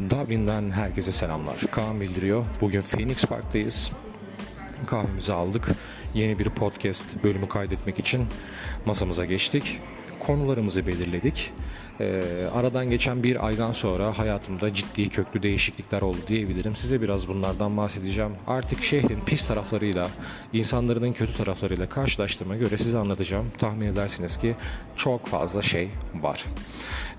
Dublin'den herkese selamlar. Kaan bildiriyor. Bugün Phoenix Park'tayız. Kahvemizi aldık. Yeni bir podcast bölümü kaydetmek için masamıza geçtik. Konularımızı belirledik. Ee, aradan geçen bir aydan sonra hayatımda ciddi köklü değişiklikler oldu diyebilirim. Size biraz bunlardan bahsedeceğim. Artık şehrin pis taraflarıyla, insanların kötü taraflarıyla karşılaştırma göre size anlatacağım. Tahmin edersiniz ki çok fazla şey var.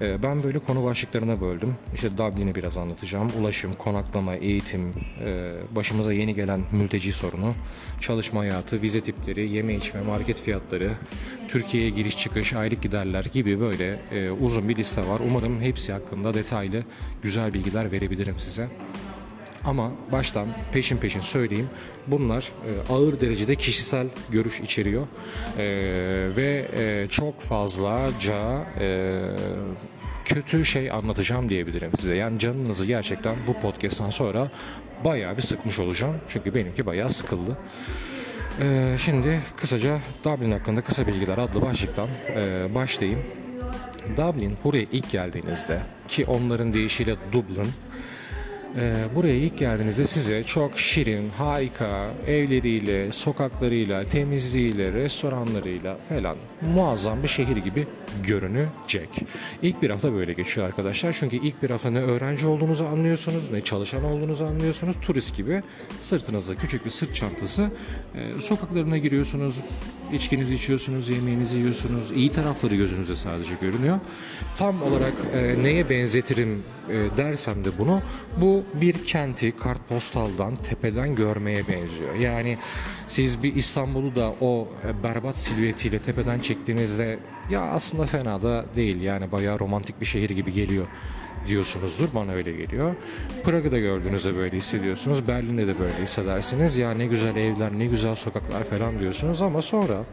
Ee, ben böyle konu başlıklarına böldüm. İşte Dublin'i biraz anlatacağım. Ulaşım, konaklama, eğitim, e, başımıza yeni gelen mülteci sorunu, çalışma hayatı, vize tipleri, yeme içme, market fiyatları, Türkiye'ye giriş çıkış, aylık giderler gibi böyle e, uzun bir liste var. Umarım hepsi hakkında detaylı, güzel bilgiler verebilirim size. Ama baştan peşin peşin söyleyeyim. Bunlar e, ağır derecede kişisel görüş içeriyor. E, ve e, çok fazlaca e, kötü şey anlatacağım diyebilirim size. Yani canınızı gerçekten bu podcast'tan sonra bayağı bir sıkmış olacağım. Çünkü benimki bayağı sıkıldı. E, şimdi kısaca Dublin hakkında kısa bilgiler adlı başlıktan e, başlayayım. Dublin buraya ilk geldiğinizde ki onların deyişiyle Dublin ee, buraya ilk geldiğinizde size çok şirin, harika evleriyle, sokaklarıyla, temizliğiyle, restoranlarıyla falan muazzam bir şehir gibi görünecek. İlk bir hafta böyle geçiyor arkadaşlar. Çünkü ilk bir hafta ne öğrenci olduğunuzu anlıyorsunuz, ne çalışan olduğunuzu anlıyorsunuz. Turist gibi sırtınızda küçük bir sırt çantası. E, sokaklarına giriyorsunuz, içkinizi içiyorsunuz, yemeğinizi yiyorsunuz. İyi tarafları gözünüze sadece görünüyor. Tam olarak e, neye benzetirim e, dersem de bunu bu bir kenti kartpostaldan tepeden görmeye benziyor. Yani siz bir İstanbul'u da o berbat silüetiyle tepeden çektiğinizde ya aslında fena da değil yani bayağı romantik bir şehir gibi geliyor diyorsunuzdur. Bana öyle geliyor. Prag'ı da gördüğünüzde böyle hissediyorsunuz. Berlin'de de böyle hissedersiniz. Ya ne güzel evler, ne güzel sokaklar falan diyorsunuz ama sonra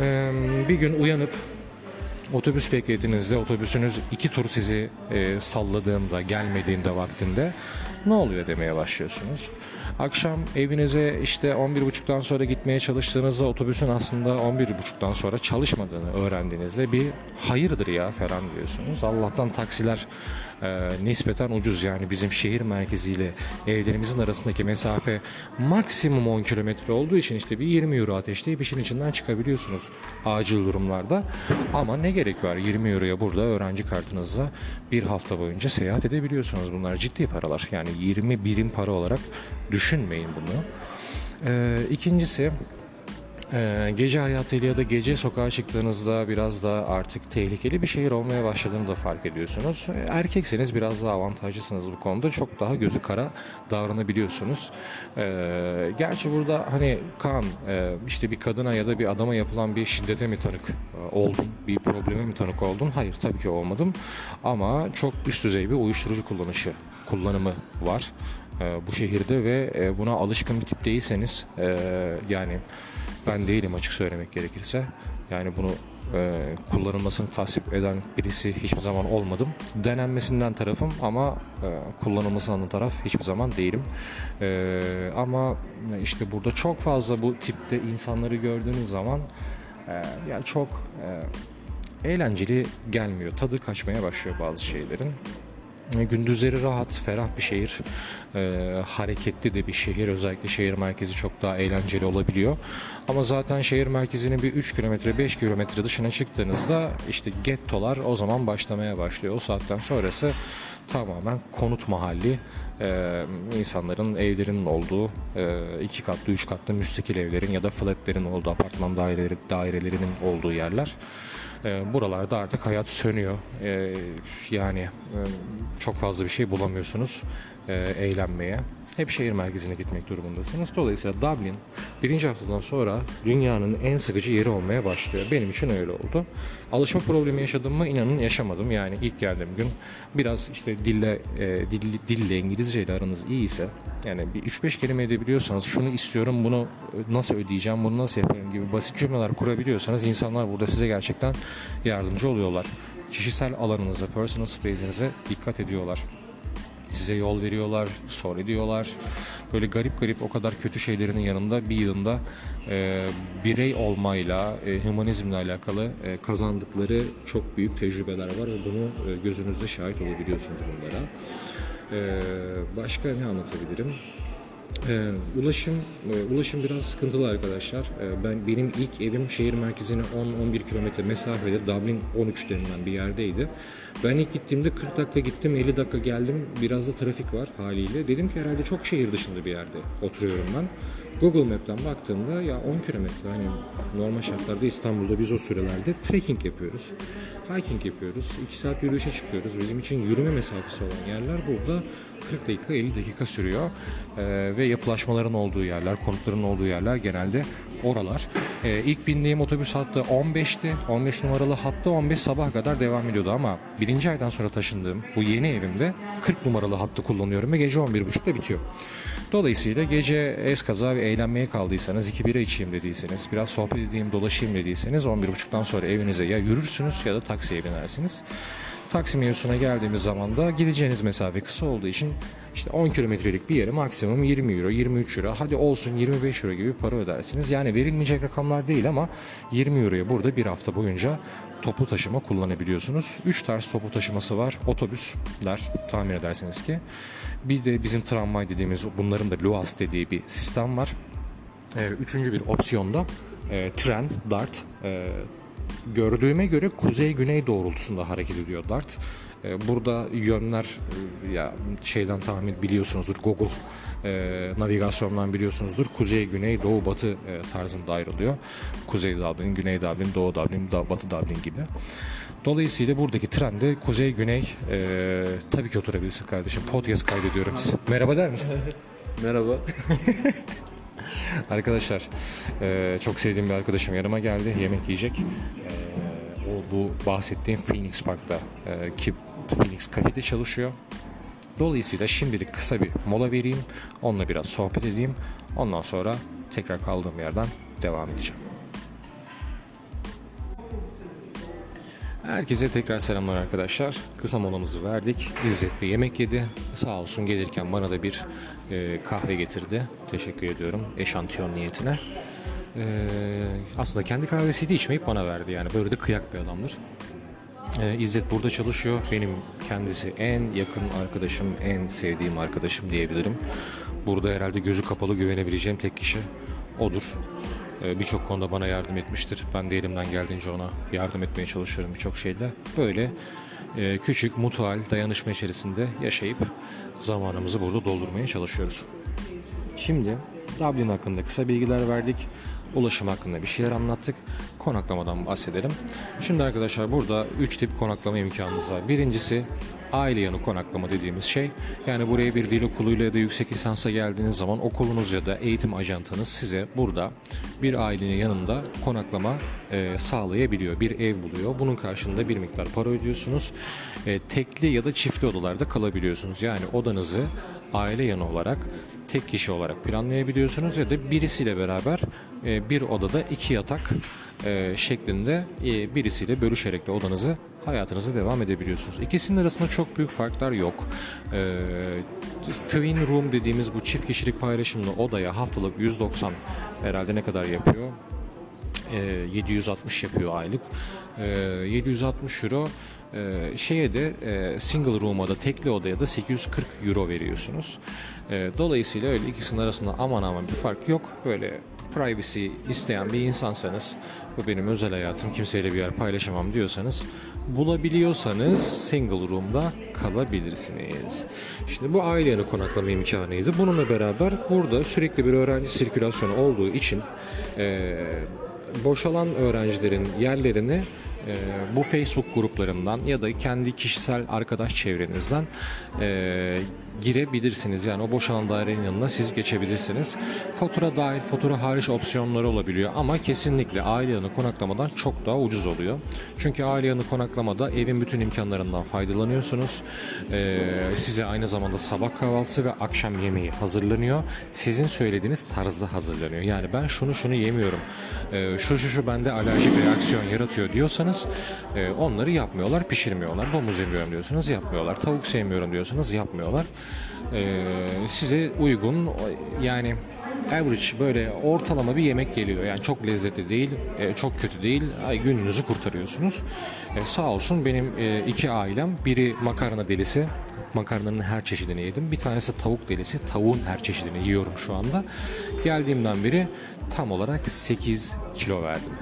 e, bir gün uyanıp otobüs beklediğinizde otobüsünüz iki tur sizi e, salladığında, gelmediğinde vaktinde ne oluyor demeye başlıyorsunuz. Akşam evinize işte 11.30'dan sonra gitmeye çalıştığınızda otobüsün aslında 11.30'dan sonra çalışmadığını öğrendiğinizde bir hayırdır ya falan diyorsunuz. Allah'tan taksiler e, nispeten ucuz yani bizim şehir merkeziyle evlerimizin arasındaki mesafe maksimum 10 kilometre olduğu için işte bir 20 euro ateşleyip işin içinden çıkabiliyorsunuz acil durumlarda. Ama ne gerek var 20 euroya burada öğrenci kartınızla bir hafta boyunca seyahat edebiliyorsunuz. Bunlar ciddi paralar yani 20 birim para olarak düşünmeyin bunu. Ee, ikincisi ee, gece hayatıyla ya da gece sokağa çıktığınızda biraz da artık tehlikeli bir şehir olmaya başladığını da fark ediyorsunuz. Ee, erkekseniz biraz daha avantajlısınız bu konuda. Çok daha gözü kara davranabiliyorsunuz. Ee, gerçi burada hani kan e, işte bir kadına ya da bir adama yapılan bir şiddete mi tanık e, oldun? Bir probleme mi tanık oldun? Hayır tabii ki olmadım. Ama çok üst düzey bir uyuşturucu kullanışı kullanımı var e, bu şehirde ve buna alışkın bir tip değilseniz yani ben değilim açık söylemek gerekirse. Yani bunu e, kullanılmasını tasvip eden birisi hiçbir zaman olmadım. Denenmesinden tarafım ama e, kullanılmasından taraf hiçbir zaman değilim. E, ama işte burada çok fazla bu tipte insanları gördüğünüz zaman e, yani çok e, eğlenceli gelmiyor. Tadı kaçmaya başlıyor bazı şeylerin. E, gündüzleri rahat, ferah bir şehir, e, hareketli de bir şehir. Özellikle şehir merkezi çok daha eğlenceli olabiliyor. Ama zaten şehir merkezinin bir 3 kilometre, 5 kilometre dışına çıktığınızda işte gettolar o zaman başlamaya başlıyor. O saatten sonrası tamamen konut mahalli. Ee, insanların evlerinin olduğu e, iki katlı, üç katlı müstakil evlerin ya da flatlerin olduğu apartman daireleri, dairelerinin olduğu yerler. E, buralarda artık hayat sönüyor. E, yani e, çok fazla bir şey bulamıyorsunuz e, eğlenmeye. Hep şehir merkezine gitmek durumundasınız. Dolayısıyla Dublin birinci haftadan sonra dünyanın en sıkıcı yeri olmaya başlıyor. Benim için öyle oldu. Alışma problemi yaşadım mı? İnanın yaşamadım. Yani ilk geldiğim gün biraz işte dille, e, dille, dille İngilizce ile aranız iyi ise yani bir 3-5 kelime edebiliyorsanız şunu istiyorum bunu nasıl ödeyeceğim bunu nasıl yapıyorum gibi basit cümleler kurabiliyorsanız insanlar burada size gerçekten yardımcı oluyorlar. Kişisel alanınıza, personal space'inize dikkat ediyorlar size yol veriyorlar, sor ediyorlar. böyle garip garip o kadar kötü şeylerinin yanında bir yılında e, birey olmayla, e, hümanizmle alakalı e, kazandıkları çok büyük tecrübeler var ve bunu e, gözünüzde şahit olabiliyorsunuz bunlara. E, başka ne anlatabilirim? Ee, ulaşım e, ulaşım biraz sıkıntılı arkadaşlar. Ee, ben benim ilk evim şehir merkezine 10-11 kilometre mesafede Dublin 13 denilen bir yerdeydi. Ben ilk gittiğimde 40 dakika gittim, 50 dakika geldim. Biraz da trafik var haliyle. Dedim ki herhalde çok şehir dışında bir yerde oturuyorum ben. Google Map'ten baktığımda ya 10 kilometre hani normal şartlarda İstanbul'da biz o sürelerde trekking yapıyoruz. Hiking yapıyoruz. 2 saat yürüyüşe çıkıyoruz. Bizim için yürüme mesafesi olan yerler burada 40 dakika 50 dakika sürüyor. Ee, ve yapılaşmaların olduğu yerler, konutların olduğu yerler genelde oralar. Ee, ilk bindiğim otobüs hattı 15'ti. 15 numaralı hattı 15 sabah kadar devam ediyordu ama birinci aydan sonra taşındığım bu yeni evimde 40 numaralı hattı kullanıyorum ve gece 11.30'da bitiyor. Dolayısıyla gece eskaza ve eğlenmeye kaldıysanız, iki bira içeyim dediyseniz, biraz sohbet edeyim, dolaşayım dediyseniz 11.30'dan sonra evinize ya yürürsünüz ya da taksiye binersiniz. Taksi mevzusuna geldiğimiz zaman da gideceğiniz mesafe kısa olduğu için işte 10 kilometrelik bir yere maksimum 20 euro, 23 euro, hadi olsun 25 euro gibi para ödersiniz. Yani verilmeyecek rakamlar değil ama 20 euroya burada bir hafta boyunca toplu taşıma kullanabiliyorsunuz. 3 tarz toplu taşıması var. Otobüsler tahmin edersiniz ki. Bir de bizim tramvay dediğimiz bunların da LUAS dediği bir sistem var. Ee, üçüncü bir opsiyonda e, tren, DART. E, gördüğüme göre kuzey-güney doğrultusunda hareket ediyor DART. E, burada yönler e, ya şeyden tahmin biliyorsunuzdur Google e, navigasyondan biliyorsunuzdur. Kuzey, güney, doğu, batı e, tarzında ayrılıyor. Kuzey Dublin, güney Dublin, doğu Dublin, batı Dublin gibi. Dolayısıyla buradaki trende kuzey, güney e, tabii ki oturabilirsin kardeşim. Podcast kaydediyorum. Merhaba der misin? Merhaba. Arkadaşlar e, çok sevdiğim bir arkadaşım yanıma geldi yemek yiyecek. E, o bu bahsettiğim Phoenix Park'ta e, ki Phoenix Cafe'de çalışıyor. Dolayısıyla şimdilik kısa bir mola vereyim. Onunla biraz sohbet edeyim. Ondan sonra tekrar kaldığım yerden devam edeceğim. Herkese tekrar selamlar arkadaşlar. Kısa molamızı verdik. İzzet yemek yedi. Sağ olsun gelirken bana da bir e, kahve getirdi. Teşekkür ediyorum eşantiyon niyetine. E, aslında kendi kahvesiydi içmeyip bana verdi yani. Böyle de kıyak bir adamdır. E, İzzet burada çalışıyor. Benim kendisi en yakın arkadaşım, en sevdiğim arkadaşım diyebilirim. Burada herhalde gözü kapalı güvenebileceğim tek kişi odur. Ee, Birçok konuda bana yardım etmiştir. Ben de elimden geldiğince ona yardım etmeye çalışıyorum birçok şeyde. Böyle e, küçük, mutual dayanışma içerisinde yaşayıp zamanımızı burada doldurmaya çalışıyoruz. Şimdi Dublin hakkında kısa bilgiler verdik. Ulaşım hakkında bir şeyler anlattık. Konaklamadan bahsedelim. Şimdi arkadaşlar burada 3 tip konaklama imkanınız var. Birincisi aile yanı konaklama dediğimiz şey. Yani buraya bir dil okuluyla ya da yüksek lisansa geldiğiniz zaman okulunuz ya da eğitim ajantanız size burada bir ailenin yanında konaklama e, sağlayabiliyor. Bir ev buluyor. Bunun karşılığında bir miktar para ödüyorsunuz. E, tekli ya da çiftli odalarda kalabiliyorsunuz. Yani odanızı aile yanı olarak tek kişi olarak planlayabiliyorsunuz ya da birisiyle beraber e, bir odada iki yatak e, şeklinde e, birisiyle bölüşerek de odanızı hayatınızı devam edebiliyorsunuz. İkisinin arasında çok büyük farklar yok. Twin room dediğimiz bu çift kişilik paylaşımlı odaya haftalık 190 herhalde ne kadar yapıyor? E, 760 yapıyor aylık. E, 760 euro e, şeye de e, single room'a da tekli odaya da 840 euro veriyorsunuz. E, dolayısıyla öyle ikisinin arasında aman aman bir fark yok. Böyle privacy isteyen bir insansanız bu benim özel hayatım kimseyle bir yer paylaşamam diyorsanız bulabiliyorsanız single room'da kalabilirsiniz. Şimdi bu aile yanı konaklama imkanıydı. Bununla beraber burada sürekli bir öğrenci sirkülasyonu olduğu için e, boşalan öğrencilerin yerlerini e, bu Facebook gruplarından ya da kendi kişisel arkadaş çevrenizden e, girebilirsiniz. Yani o boşalan dairenin yanına siz geçebilirsiniz. Fatura dahil, fatura hariç opsiyonları olabiliyor ama kesinlikle aile yanı konaklamadan çok daha ucuz oluyor. Çünkü aile yanı konaklamada evin bütün imkanlarından faydalanıyorsunuz. E, size aynı zamanda sabah kahvaltısı ve akşam yemeği hazırlanıyor. Sizin söylediğiniz tarzda hazırlanıyor. Yani ben şunu şunu yemiyorum. E, şu şu şu bende alerjik reaksiyon yaratıyor diyorsanız diyorsanız e, onları yapmıyorlar, pişirmiyorlar. Domuz yemiyorum diyorsanız yapmıyorlar. Tavuk sevmiyorum diyorsanız yapmıyorlar. E, size uygun yani average böyle ortalama bir yemek geliyor. Yani çok lezzetli değil, e, çok kötü değil. Ay, gününüzü kurtarıyorsunuz. E, sağ olsun benim e, iki ailem, biri makarna delisi, makarnanın her çeşidini yedim. Bir tanesi tavuk delisi, tavuğun her çeşidini yiyorum şu anda. Geldiğimden beri tam olarak 8 kilo verdim.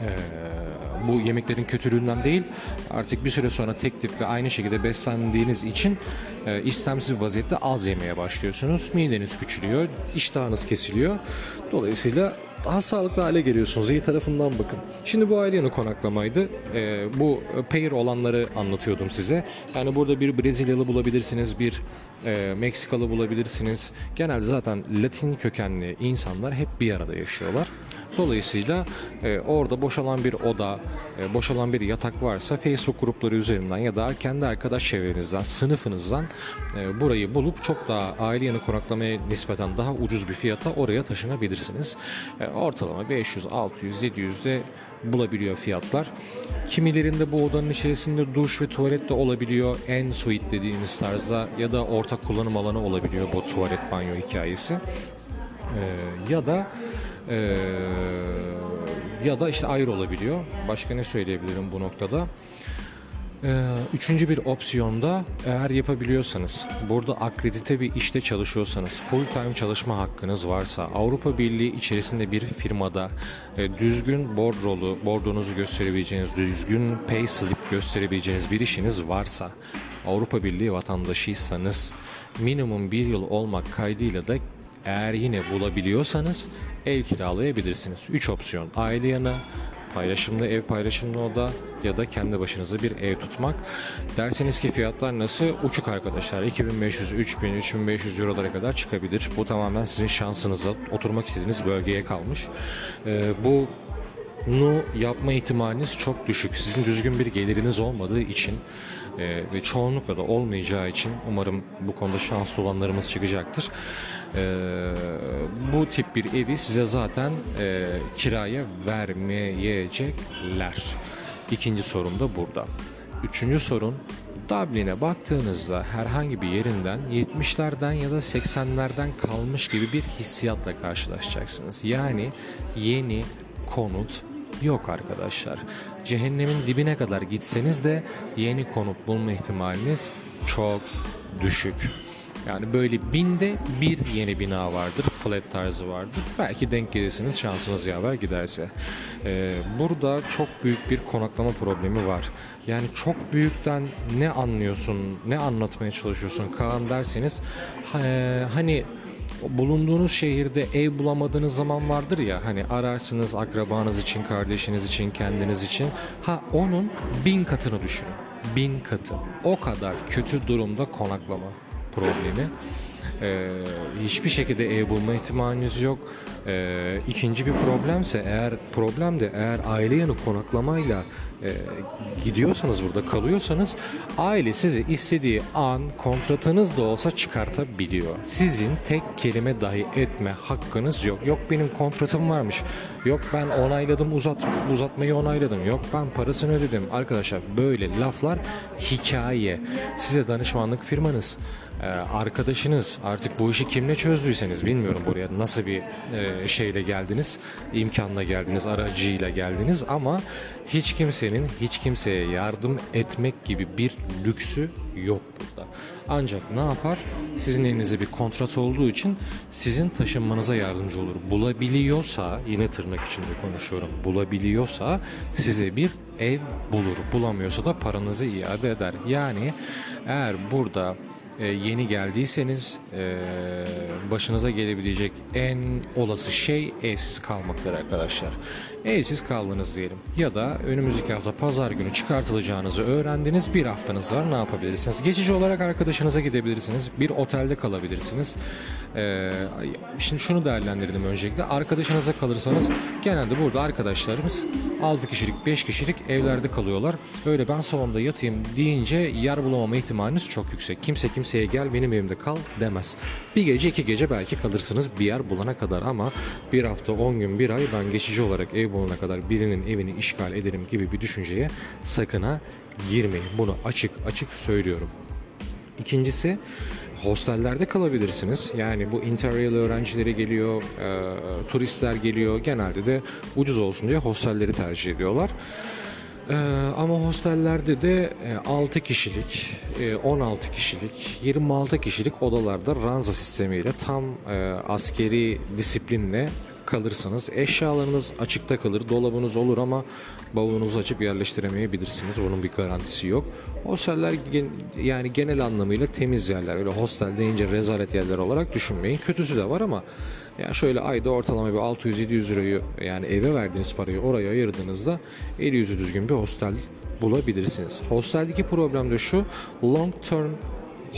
Ee, bu yemeklerin kötülüğünden değil artık bir süre sonra tek tip ve aynı şekilde beslendiğiniz için e, istemsiz vaziyette az yemeye başlıyorsunuz. Mideniz küçülüyor, iştahınız kesiliyor. Dolayısıyla daha sağlıklı hale geliyorsunuz. İyi tarafından bakın. Şimdi bu aile yanı konaklamaydı. Ee, bu pair olanları anlatıyordum size. Yani burada bir Brezilyalı bulabilirsiniz, bir e, Meksikalı bulabilirsiniz. Genelde zaten Latin kökenli insanlar hep bir arada yaşıyorlar. Dolayısıyla e, orada boşalan bir oda, e, boşalan bir yatak varsa Facebook grupları üzerinden ya da kendi arkadaş çevrenizden, sınıfınızdan e, burayı bulup çok daha aile yanı konaklamaya nispeten daha ucuz bir fiyata oraya taşınabilirsiniz. E, ortalama 500, 600, 700 de bulabiliyor fiyatlar. Kimilerinde bu odanın içerisinde duş ve tuvalet de olabiliyor. En suite dediğimiz tarzda ya da ortak kullanım alanı olabiliyor bu tuvalet banyo hikayesi. Ee, ya da ee, ya da işte ayrı olabiliyor. Başka ne söyleyebilirim bu noktada? Ee, Üçüncü bir opsiyonda eğer yapabiliyorsanız, burada akredite bir işte çalışıyorsanız, full time çalışma hakkınız varsa, Avrupa Birliği içerisinde bir firmada e, düzgün bordrolu, bordronuzu gösterebileceğiniz, düzgün pay slip gösterebileceğiniz bir işiniz varsa, Avrupa Birliği vatandaşıysanız, minimum bir yıl olmak kaydıyla da eğer yine bulabiliyorsanız ev kiralayabilirsiniz. 3 opsiyon. Aile yanı, paylaşımlı ev paylaşımlı oda ya da kendi başınıza bir ev tutmak. Derseniz ki fiyatlar nasıl? Uçuk arkadaşlar. 2500, 3000, 3500 eurolara kadar çıkabilir. Bu tamamen sizin şansınıza, oturmak istediğiniz bölgeye kalmış. Ee, bu nu yapma ihtimaliniz çok düşük. Sizin düzgün bir geliriniz olmadığı için e, ve çoğunlukla da olmayacağı için umarım bu konuda şanslı olanlarımız çıkacaktır. E, bu tip bir evi size zaten e, kiraya vermeyecekler. İkinci sorun da burada. Üçüncü sorun Dublin'e baktığınızda herhangi bir yerinden 70'lerden ya da 80'lerden kalmış gibi bir hissiyatla karşılaşacaksınız. Yani yeni konut yok arkadaşlar. Cehennemin dibine kadar gitseniz de yeni konut bulma ihtimaliniz çok düşük. Yani böyle binde bir yeni bina vardır, flat tarzı vardır. Belki denk gelirsiniz şansınız yaver giderse. Ee, burada çok büyük bir konaklama problemi var. Yani çok büyükten ne anlıyorsun, ne anlatmaya çalışıyorsun Kaan derseniz ha- hani bulunduğunuz şehirde ev bulamadığınız zaman vardır ya hani ararsınız akrabanız için, kardeşiniz için, kendiniz için. Ha onun bin katını düşünün. Bin katı. O kadar kötü durumda konaklama problemi. Ee, hiçbir şekilde ev bulma ihtimaliniz yok. Ee, ikinci bir problemse eğer problem de eğer aile yanı konaklamayla e, gidiyorsanız burada kalıyorsanız aile sizi istediği an kontratınız da olsa çıkartabiliyor. Sizin tek kelime dahi etme hakkınız yok. Yok benim kontratım varmış. Yok ben onayladım uzat uzatmayı onayladım. Yok ben parasını ödedim. Arkadaşlar böyle laflar hikaye. Size danışmanlık firmanız ee, arkadaşınız artık bu işi kimle çözdüyseniz bilmiyorum buraya nasıl bir e, şeyle geldiniz imkanla geldiniz aracıyla geldiniz ama hiç kimsenin hiç kimseye yardım etmek gibi bir lüksü yok burada. Ancak ne yapar? Sizin elinizde bir kontrat olduğu için sizin taşınmanıza yardımcı olur. Bulabiliyorsa, yine tırnak içinde konuşuyorum, bulabiliyorsa size bir ev bulur. Bulamıyorsa da paranızı iade eder. Yani eğer burada e, yeni geldiyseniz e, başınıza gelebilecek en olası şey evsiz kalmaktır arkadaşlar. Evsiz kaldınız diyelim ya da önümüzdeki hafta pazar günü çıkartılacağınızı öğrendiniz bir haftanız var ne yapabilirsiniz? Geçici olarak arkadaşınıza gidebilirsiniz bir otelde kalabilirsiniz. E, şimdi şunu değerlendirdim öncelikle arkadaşınıza kalırsanız genelde burada arkadaşlarımız 6 kişilik 5 kişilik evlerde kalıyorlar. Öyle ben salonda yatayım deyince yer bulamama ihtimaliniz çok yüksek. Kimse kimse kimseye gel benim evimde kal demez. Bir gece iki gece belki kalırsınız bir yer bulana kadar ama bir hafta on gün bir ay ben geçici olarak ev bulana kadar birinin evini işgal ederim gibi bir düşünceye sakına girmeyin. Bunu açık açık söylüyorum. İkincisi hostellerde kalabilirsiniz. Yani bu interrail öğrencileri geliyor, e, turistler geliyor. Genelde de ucuz olsun diye hostelleri tercih ediyorlar. E, ama hostellerde de e, 6 kişilik, e, 16 kişilik, 26 kişilik odalarda ranza sistemiyle tam e, askeri disiplinle kalırsınız. Eşyalarınız açıkta kalır. Dolabınız olur ama bavulunuzu açıp yerleştiremeyebilirsiniz. Bunun bir garantisi yok. Hosteller gen- yani genel anlamıyla temiz yerler. Öyle hostel deyince rezalet yerler olarak düşünmeyin. Kötüsü de var ama ya şöyle ayda ortalama bir 600-700 lirayı yani eve verdiğiniz parayı oraya ayırdığınızda eli yüzü düzgün bir hostel bulabilirsiniz. Hosteldeki problem de şu long term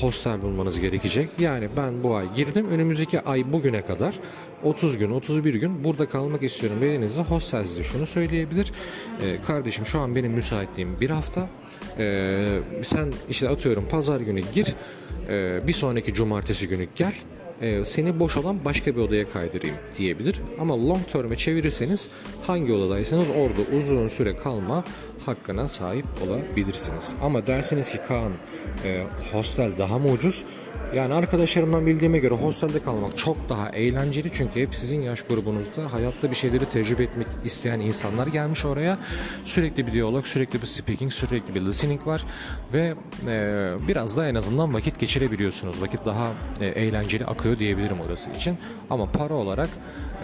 hostel bulmanız gerekecek. Yani ben bu ay girdim. Önümüzdeki ay bugüne kadar 30 gün, 31 gün burada kalmak istiyorum dediğinizde hostel size şunu söyleyebilir. Ee, kardeşim şu an benim müsaitliğim bir hafta. Ee, sen işte atıyorum pazar günü gir. Ee, bir sonraki cumartesi günü gel. Ee, seni boş olan başka bir odaya kaydırayım diyebilir. Ama long term'e çevirirseniz hangi odadaysanız orada uzun süre kalma hakkına sahip olabilirsiniz. Ama dersiniz ki Kaan e, hostel daha mı ucuz? Yani arkadaşlarımdan bildiğime göre hostelde kalmak çok daha eğlenceli çünkü hep sizin yaş grubunuzda hayatta bir şeyleri tecrübe etmek isteyen insanlar gelmiş oraya. Sürekli bir diyalog, sürekli bir speaking, sürekli bir listening var ve e, biraz da en azından vakit geçirebiliyorsunuz. Vakit daha e, eğlenceli akıyor diyebilirim orası için. Ama para olarak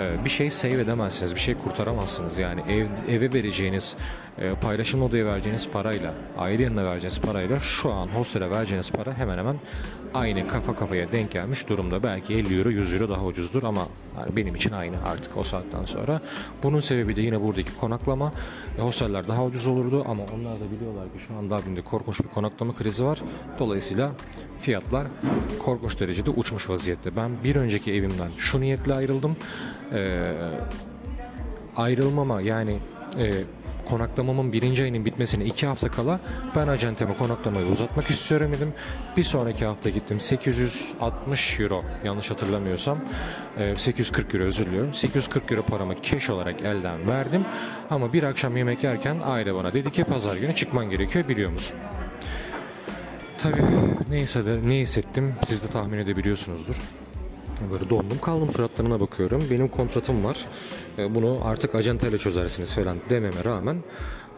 e, bir şey save edemezsiniz, bir şey kurtaramazsınız. Yani ev, eve vereceğiniz, e, paylaşım odaya vereceğiniz parayla, aile yanına vereceğiniz parayla şu an hostele vereceğiniz para hemen hemen aynı kafa kafaya denk gelmiş durumda. Belki 50 euro 100 euro daha ucuzdur ama benim için aynı artık o saatten sonra. Bunun sebebi de yine buradaki konaklama. E, hosteller daha ucuz olurdu ama onlar da biliyorlar ki şu an Dublin'de korkunç bir konaklama krizi var. Dolayısıyla fiyatlar korkunç derecede uçmuş vaziyette. Ben bir önceki evimden şu niyetle ayrıldım. Ee, ayrılmama yani e, konaklamamın birinci ayının bitmesine iki hafta kala ben acenteme konaklamayı uzatmak istiyorum dedim. Bir sonraki hafta gittim 860 euro yanlış hatırlamıyorsam e, 840 euro özür diliyorum. 840 euro paramı cash olarak elden verdim. Ama bir akşam yemek yerken aile bana dedi ki pazar günü çıkman gerekiyor biliyor musun? Tabii neyse de ne hissettim siz de tahmin edebiliyorsunuzdur. Böyle dondum kaldım suratlarına bakıyorum. Benim kontratım var. E, Bunu artık acentayla çözersiniz falan dememe rağmen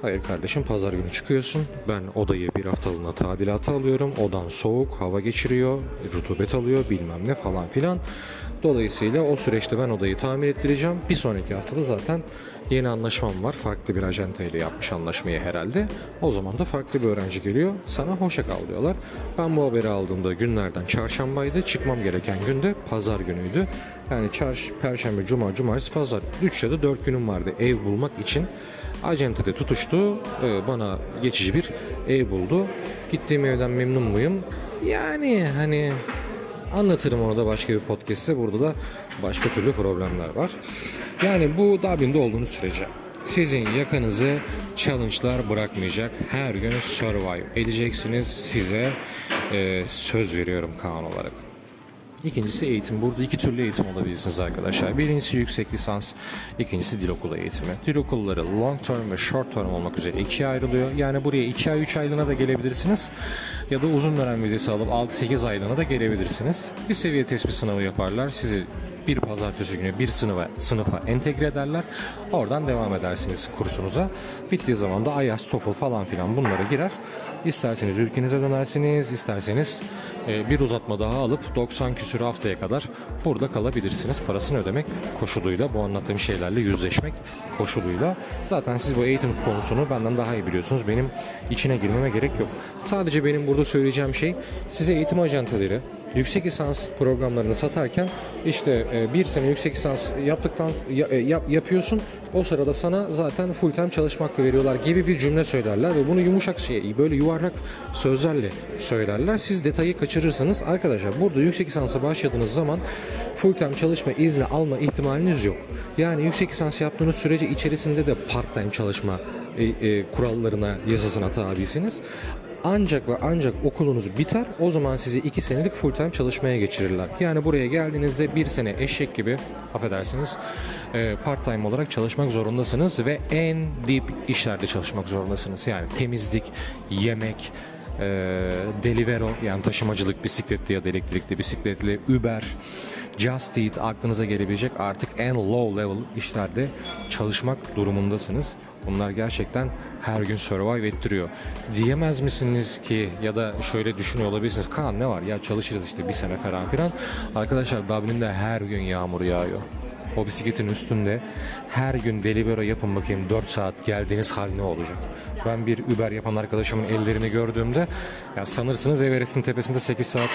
Hayır kardeşim pazar günü çıkıyorsun. Ben odayı bir haftalığına tadilata alıyorum. Odan soğuk, hava geçiriyor, rutubet alıyor bilmem ne falan filan. Dolayısıyla o süreçte ben odayı tamir ettireceğim. Bir sonraki haftada zaten yeni anlaşmam var. Farklı bir acenta ile yapmış anlaşmayı herhalde. O zaman da farklı bir öğrenci geliyor. Sana hoşça kal diyorlar. Ben bu haberi aldığımda günlerden çarşambaydı. Çıkmam gereken gün de pazar günüydü. Yani çarş, perşembe, cuma, cumartesi, pazar 3 ya da 4 günüm vardı ev bulmak için. Acentede tutuştu. Ee, Bana geçici bir ev buldu. Gittiğim evden memnun muyum? Yani hani Anlatırım onu da başka bir podcast'te. Burada da başka türlü problemler var. Yani bu Dublin'de olduğunuz sürece sizin yakanızı challenge'lar bırakmayacak. Her gün survive edeceksiniz. Size e, söz veriyorum Kaan olarak. İkincisi eğitim. Burada iki türlü eğitim alabilirsiniz arkadaşlar. Birincisi yüksek lisans, ikincisi dil okulu eğitimi. Dil okulları long term ve short term olmak üzere ikiye ayrılıyor. Yani buraya 2 ay 3 aylığına da gelebilirsiniz. Ya da uzun dönem vizesi alıp 6-8 aylığına da gelebilirsiniz. Bir seviye tespit sınavı yaparlar. Sizi bir pazartesi günü bir sınıfa, sınıfa entegre ederler. Oradan devam edersiniz kursunuza. Bittiği zaman da IELTS, TOEFL falan filan bunlara girer. İsterseniz ülkenize dönersiniz, isterseniz e, bir uzatma daha alıp 90 küsür haftaya kadar burada kalabilirsiniz. Parasını ödemek koşuluyla, bu anlattığım şeylerle yüzleşmek koşuluyla. Zaten siz bu eğitim konusunu benden daha iyi biliyorsunuz. Benim içine girmeme gerek yok. Sadece benim burada söyleyeceğim şey size eğitim ajantaları, yüksek lisans programlarını satarken işte e, bir sene yüksek lisans yaptıktan ya- e, yap- yapıyorsun o sırada sana zaten full time çalışma hakkı veriyorlar gibi bir cümle söylerler ve bunu yumuşak şey böyle yuvarlak sözlerle söylerler. Siz detayı kaçırırsanız arkadaşlar burada yüksek lisansa başladığınız zaman full time çalışma izni alma ihtimaliniz yok. Yani yüksek lisans yaptığınız sürece içerisinde de part time çalışma e, e, kurallarına, yasasına tabisiniz. Ancak ve ancak okulunuz biter o zaman sizi 2 senelik full time çalışmaya geçirirler. Yani buraya geldiğinizde bir sene eşek gibi affedersiniz e, part time olarak çalışmak zorundasınız ve en dip işlerde çalışmak zorundasınız. Yani temizlik, yemek, e, Delivero yani taşımacılık bisikletli ya da elektrikli bisikletli Uber, Just Eat aklınıza gelebilecek artık en low level işlerde çalışmak durumundasınız. Bunlar gerçekten her gün survive ettiriyor. Diyemez misiniz ki ya da şöyle düşünüyor olabilirsiniz. Kaan ne var ya çalışırız işte bir sene falan filan. Arkadaşlar Dublin'de her gün yağmur yağıyor. O bisikletin üstünde her gün Delivero yapın bakayım 4 saat geldiğiniz hal ne olacak? Ben bir Uber yapan arkadaşımın ellerini gördüğümde ya sanırsınız Everest'in tepesinde 8 saat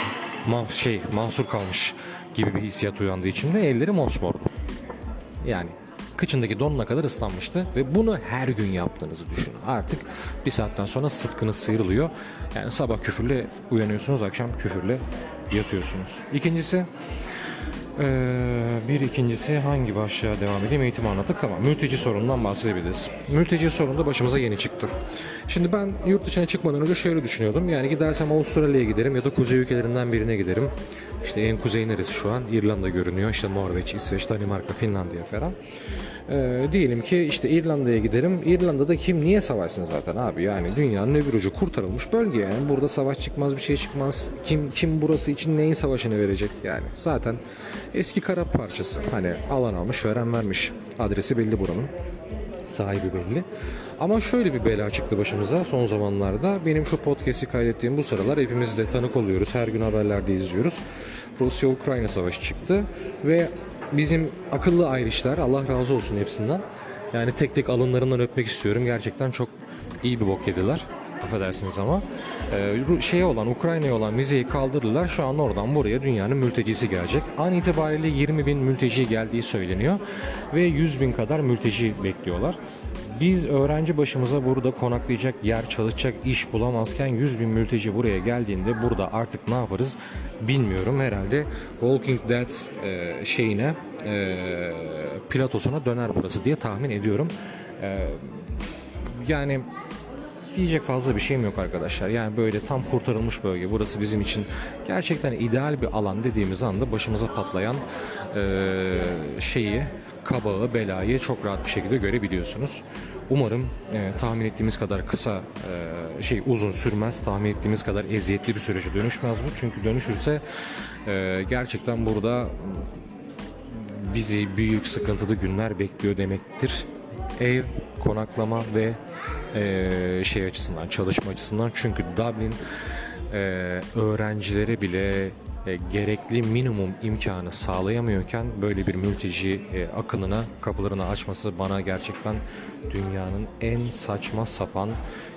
ma şey mahsur kalmış gibi bir hissiyat uyandığı için de elleri mosmordu. Yani kıçındaki donuna kadar ıslanmıştı ve bunu her gün yaptığınızı düşünün. Artık bir saatten sonra sıtkınız sıyrılıyor. Yani sabah küfürle uyanıyorsunuz, akşam küfürle yatıyorsunuz. İkincisi ee, bir ikincisi hangi başlığa devam edeyim? Eğitim anlattık. Tamam. Mülteci sorunundan bahsedebiliriz. Mülteci sorunu da başımıza yeni çıktı. Şimdi ben yurt dışına çıkmadan önce şöyle düşünüyordum. Yani gidersem Avustralya'ya giderim ya da kuzey ülkelerinden birine giderim. İşte en kuzey neresi şu an? İrlanda görünüyor. İşte Norveç, İsveç, Danimarka, Finlandiya falan. Ee, diyelim ki işte İrlanda'ya giderim. İrlanda'da kim niye savaşsın zaten abi? Yani dünyanın öbür ucu kurtarılmış bölge yani. Burada savaş çıkmaz bir şey çıkmaz. Kim kim burası için neyin savaşını verecek yani? Zaten eski kara parçası. Hani alan almış veren vermiş. Adresi belli buranın. Sahibi belli. Ama şöyle bir bela çıktı başımıza son zamanlarda. Benim şu podcast'i kaydettiğim bu sıralar hepimiz de tanık oluyoruz. Her gün haberlerde izliyoruz. Rusya-Ukrayna savaşı çıktı ve bizim akıllı ayrışlar Allah razı olsun hepsinden. Yani tek tek alınlarından öpmek istiyorum. Gerçekten çok iyi bir bok yediler. Affedersiniz ama. Ee, şeye olan Ukrayna'ya olan vizeyi kaldırdılar. Şu an oradan buraya dünyanın mültecisi gelecek. An itibariyle 20 bin mülteci geldiği söyleniyor. Ve 100 bin kadar mülteci bekliyorlar. Biz öğrenci başımıza burada konaklayacak yer, çalışacak iş bulamazken 100 bin mülteci buraya geldiğinde burada artık ne yaparız bilmiyorum. Herhalde Walking Dead e, şeyine e, platosuna döner burası diye tahmin ediyorum. E, yani diyecek fazla bir şeyim yok arkadaşlar. Yani böyle tam kurtarılmış bölge. Burası bizim için gerçekten ideal bir alan dediğimiz anda başımıza patlayan e, şeyi, kabağı, belayı çok rahat bir şekilde görebiliyorsunuz. Umarım e, tahmin ettiğimiz kadar kısa e, şey uzun sürmez. Tahmin ettiğimiz kadar eziyetli bir sürece dönüşmez bu. Çünkü dönüşürse e, gerçekten burada bizi büyük sıkıntılı günler bekliyor demektir. Ev, konaklama ve e, şey açısından, çalışma açısından. Çünkü Dublin e, öğrencilere bile e, gerekli minimum imkanı sağlayamıyorken böyle bir mülteci e, akınına kapılarını açması bana gerçekten dünyanın en saçma sapan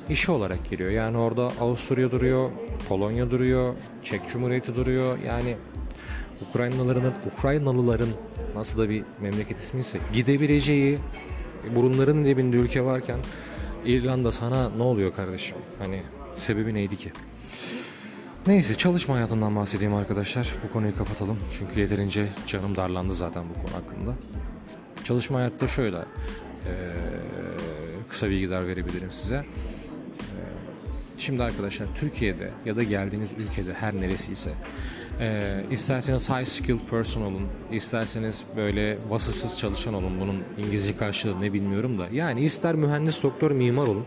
işi olarak geliyor. Yani orada Avusturya duruyor, Polonya duruyor, Çek Cumhuriyeti duruyor. Yani Ukraynalıların Ukraynalıların nasıl da bir memleket ismiyse gidebileceği burunların dibinde ülke varken İrlanda sana ne oluyor kardeşim? Hani sebebi neydi ki? Neyse çalışma hayatından bahsedeyim arkadaşlar. Bu konuyu kapatalım. Çünkü yeterince canım darlandı zaten bu konu hakkında. Çalışma hayatta şöyle. Ee, kısa bilgiler verebilirim size. Ee, şimdi arkadaşlar Türkiye'de ya da geldiğiniz ülkede her neresiyse e, isterseniz high skilled person olun, isterseniz böyle vasıfsız çalışan olun. Bunun İngilizce karşılığı ne bilmiyorum da. Yani ister mühendis, doktor, mimar olun.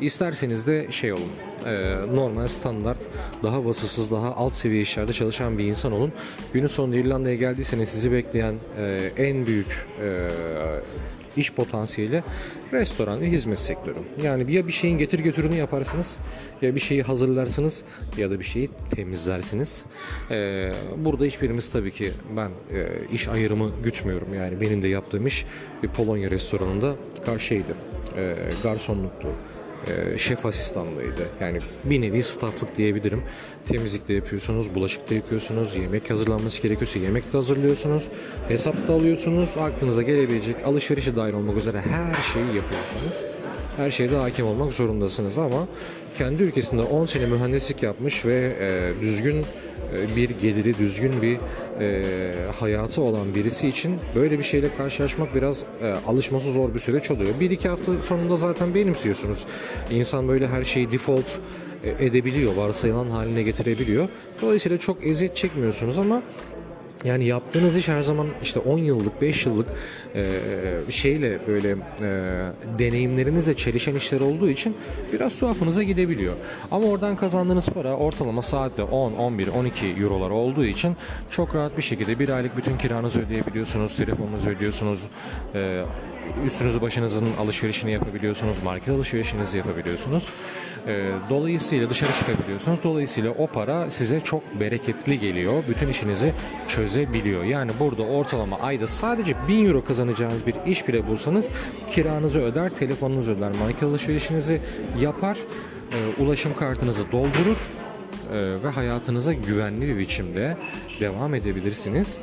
İsterseniz de şey olun, e, normal standart, daha vasıfsız, daha alt seviye işlerde çalışan bir insan olun. Günün sonunda İrlanda'ya geldiyseniz sizi bekleyen e, en büyük e, iş potansiyeli restoran ve hizmet sektörü. Yani ya bir şeyin getir götürünü yaparsınız ya bir şeyi hazırlarsınız ya da bir şeyi temizlersiniz. Ee, burada hiçbirimiz tabii ki ben e, iş ayrımı gütmüyorum. Yani benim de yaptığım iş bir Polonya restoranında karşıydı. E, garsonluktu şef asistanlığıydı. Yani bir nevi stafflık diyebilirim. Temizlik de yapıyorsunuz, bulaşık da yapıyorsunuz, yemek hazırlanması gerekiyorsa yemek de hazırlıyorsunuz, hesap da alıyorsunuz, aklınıza gelebilecek alışverişe dahil olmak üzere her şeyi yapıyorsunuz. Her şeyde hakim olmak zorundasınız ama kendi ülkesinde 10 sene mühendislik yapmış ve e, düzgün e, bir geliri düzgün bir e, hayatı olan birisi için böyle bir şeyle karşılaşmak biraz e, alışması zor bir süreç oluyor. Bir iki hafta sonunda zaten benimsiyorsunuz. İnsan böyle her şeyi default e, edebiliyor, varsayılan haline getirebiliyor. Dolayısıyla çok eziyet çekmiyorsunuz ama yani yaptığınız iş her zaman işte 10 yıllık, 5 yıllık e, şeyle böyle e, deneyimlerinizle çelişen işler olduğu için biraz tuhafınıza gidebiliyor. Ama oradan kazandığınız para ortalama saatte 10, 11, 12 eurolar olduğu için çok rahat bir şekilde bir aylık bütün kiranızı ödeyebiliyorsunuz, telefonunuzu ödüyorsunuz, e, üstünüzü başınızın alışverişini yapabiliyorsunuz, market alışverişinizi yapabiliyorsunuz. E, dolayısıyla dışarı çıkabiliyorsunuz. Dolayısıyla o para size çok bereketli geliyor. Bütün işinizi çözebiliyor. Yani burada ortalama ayda sadece 1000 euro kazanacağınız bir iş bile bulsanız kiranızı öder, telefonunuzu öder, market alışverişinizi yapar, e, ulaşım kartınızı doldurur e, ve hayatınıza güvenli bir biçimde devam edebilirsiniz.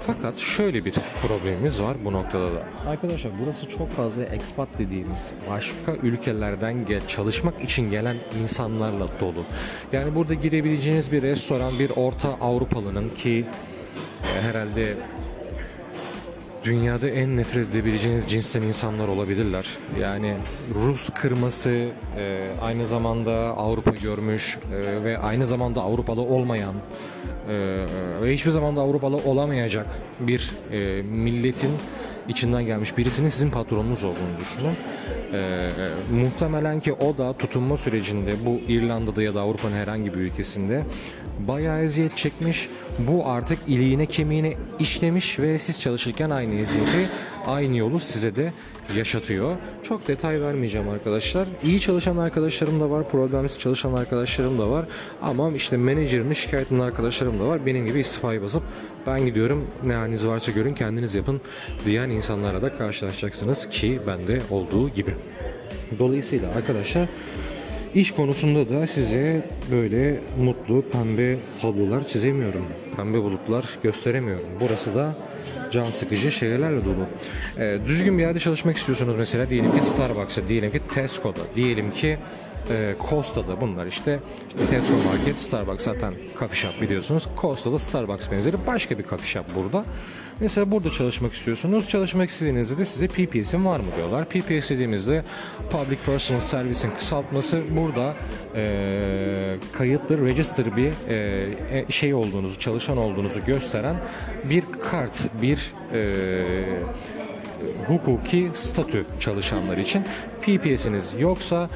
Fakat şöyle bir problemimiz var bu noktada da. Arkadaşlar burası çok fazla expat dediğimiz başka ülkelerden gel çalışmak için gelen insanlarla dolu. Yani burada girebileceğiniz bir restoran bir Orta Avrupalının ki e, herhalde dünyada en nefret edebileceğiniz cinsten insanlar olabilirler. Yani Rus kırması, e, aynı zamanda Avrupa görmüş e, ve aynı zamanda Avrupalı olmayan ve hiçbir zaman da Avrupalı olamayacak bir e, milletin içinden gelmiş birisinin sizin patronunuz olduğunu düşünün. E, e, muhtemelen ki o da tutunma sürecinde bu İrlanda'da ya da Avrupa'nın herhangi bir ülkesinde bayağı eziyet çekmiş. Bu artık iliğine kemiğine işlemiş ve siz çalışırken aynı eziyeti, aynı yolu size de yaşatıyor. Çok detay vermeyeceğim arkadaşlar. İyi çalışan arkadaşlarım da var, problemsiz çalışan arkadaşlarım da var. Ama işte menajerini şikayet eden arkadaşlarım da var. Benim gibi istifayı basıp ben gidiyorum ne haliniz varsa görün kendiniz yapın diyen insanlara da karşılaşacaksınız ki bende olduğu gibi. Dolayısıyla arkadaşlar İş konusunda da size böyle mutlu pembe tablolar çizemiyorum. Pembe bulutlar gösteremiyorum. Burası da can sıkıcı şeylerle dolu. Ee, düzgün bir yerde çalışmak istiyorsunuz mesela diyelim ki Starbucks'a, diyelim ki Tesco'da, diyelim ki e, Costa'da bunlar işte, işte Tesco Market, Starbucks zaten coffee shop biliyorsunuz. Costa'da Starbucks benzeri başka bir coffee shop burada. Mesela burada çalışmak istiyorsunuz. Çalışmak istediğinizde de size PPS'in var mı diyorlar. PPS dediğimizde Public Personal Service'in kısaltması burada e, kayıtlı, register bir e, şey olduğunuzu, çalışan olduğunuzu gösteren bir kart, bir e, hukuki statü çalışanlar için. PPS'iniz yoksa